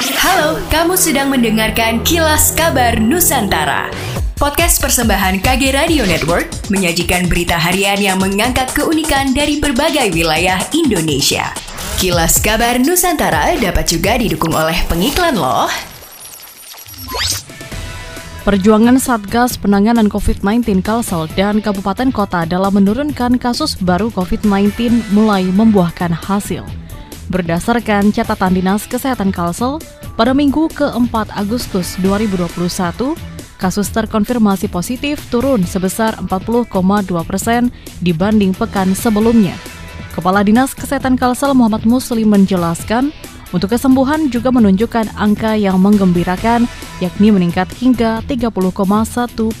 Halo, kamu sedang mendengarkan Kilas Kabar Nusantara. Podcast persembahan KG Radio Network menyajikan berita harian yang mengangkat keunikan dari berbagai wilayah Indonesia. Kilas Kabar Nusantara dapat juga didukung oleh pengiklan loh. Perjuangan Satgas Penanganan COVID-19 Kalsel dan Kabupaten Kota dalam menurunkan kasus baru COVID-19 mulai membuahkan hasil. Berdasarkan catatan Dinas Kesehatan Kalsel, pada Minggu ke-4 Agustus 2021, kasus terkonfirmasi positif turun sebesar 40,2 persen dibanding pekan sebelumnya. Kepala Dinas Kesehatan Kalsel Muhammad Muslim menjelaskan, untuk kesembuhan juga menunjukkan angka yang menggembirakan, yakni meningkat hingga 30,1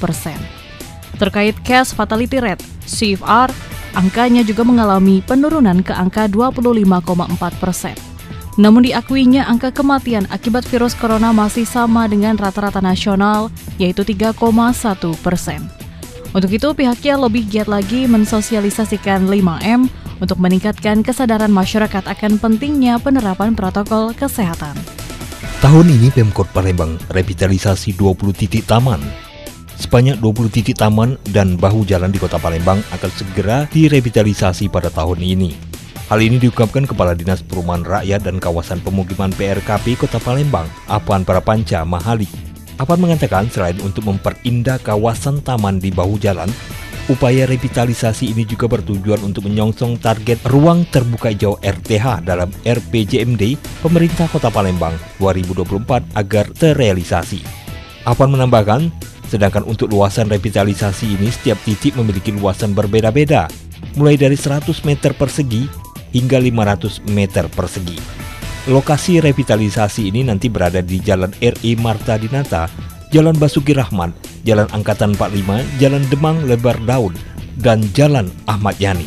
persen. Terkait case fatality rate, CFR, angkanya juga mengalami penurunan ke angka 25,4 persen. Namun diakuinya angka kematian akibat virus corona masih sama dengan rata-rata nasional, yaitu 3,1 persen. Untuk itu, pihaknya lebih giat lagi mensosialisasikan 5M untuk meningkatkan kesadaran masyarakat akan pentingnya penerapan protokol kesehatan. Tahun ini Pemkot Palembang revitalisasi 20 titik taman. Sebanyak 20 titik taman dan bahu jalan di kota Palembang akan segera direvitalisasi pada tahun ini. Hal ini diungkapkan Kepala Dinas Perumahan Rakyat dan Kawasan Pemukiman PRKP Kota Palembang, Apan Parapanca Mahali. Apan mengatakan selain untuk memperindah kawasan taman di bahu jalan, upaya revitalisasi ini juga bertujuan untuk menyongsong target ruang terbuka hijau RTH dalam RPJMD pemerintah Kota Palembang 2024 agar terrealisasi. Apan menambahkan, sedangkan untuk luasan revitalisasi ini setiap titik memiliki luasan berbeda-beda, mulai dari 100 meter persegi hingga 500 meter persegi. Lokasi revitalisasi ini nanti berada di Jalan RI Marta Dinata, Jalan Basuki Rahmat, Jalan Angkatan 45, Jalan Demang Lebar Daun, dan Jalan Ahmad Yani.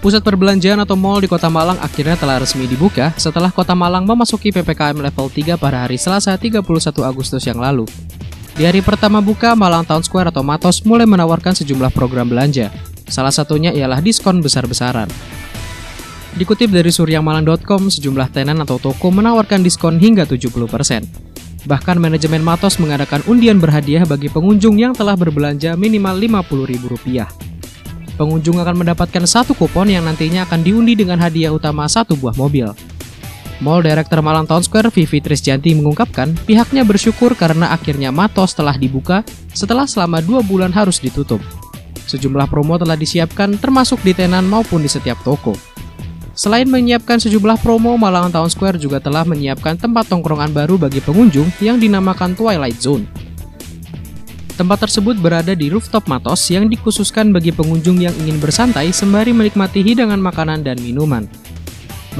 Pusat perbelanjaan atau mall di Kota Malang akhirnya telah resmi dibuka setelah Kota Malang memasuki PPKM level 3 pada hari Selasa 31 Agustus yang lalu. Di hari pertama buka, Malang Town Square atau Matos mulai menawarkan sejumlah program belanja, Salah satunya ialah diskon besar-besaran. Dikutip dari suryamalang.com, sejumlah tenan atau toko menawarkan diskon hingga 70%. Bahkan manajemen Matos mengadakan undian berhadiah bagi pengunjung yang telah berbelanja minimal Rp50.000. Pengunjung akan mendapatkan satu kupon yang nantinya akan diundi dengan hadiah utama satu buah mobil. Mall Director Malang Town Square Vivi Trisjanti mengungkapkan pihaknya bersyukur karena akhirnya Matos telah dibuka setelah selama dua bulan harus ditutup. Sejumlah promo telah disiapkan termasuk di tenan maupun di setiap toko. Selain menyiapkan sejumlah promo, Malang Town Square juga telah menyiapkan tempat tongkrongan baru bagi pengunjung yang dinamakan Twilight Zone. Tempat tersebut berada di rooftop Matos yang dikhususkan bagi pengunjung yang ingin bersantai sembari menikmati hidangan makanan dan minuman.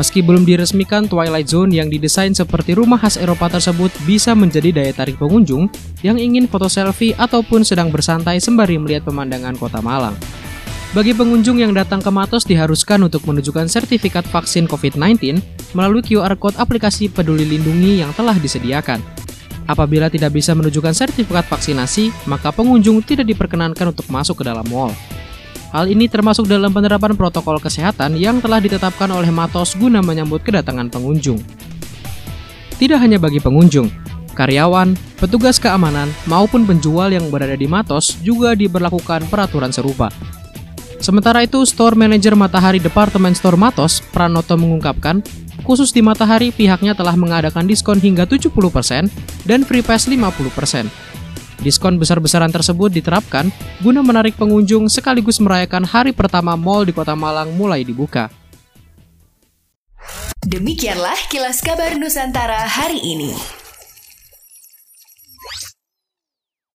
Meski belum diresmikan, Twilight Zone yang didesain seperti rumah khas Eropa tersebut bisa menjadi daya tarik pengunjung yang ingin foto selfie ataupun sedang bersantai sembari melihat pemandangan kota Malang. Bagi pengunjung yang datang ke Matos diharuskan untuk menunjukkan sertifikat vaksin COVID-19 melalui QR Code aplikasi Peduli Lindungi yang telah disediakan. Apabila tidak bisa menunjukkan sertifikat vaksinasi, maka pengunjung tidak diperkenankan untuk masuk ke dalam mall. Hal ini termasuk dalam penerapan protokol kesehatan yang telah ditetapkan oleh Matos guna menyambut kedatangan pengunjung. Tidak hanya bagi pengunjung, karyawan, petugas keamanan, maupun penjual yang berada di Matos juga diberlakukan peraturan serupa. Sementara itu, Store Manager Matahari Departemen Store Matos, Pranoto mengungkapkan, khusus di Matahari pihaknya telah mengadakan diskon hingga 70% dan free pass 50%. Diskon besar-besaran tersebut diterapkan guna menarik pengunjung sekaligus merayakan hari pertama mall di Kota Malang mulai dibuka. Demikianlah kilas kabar Nusantara hari ini.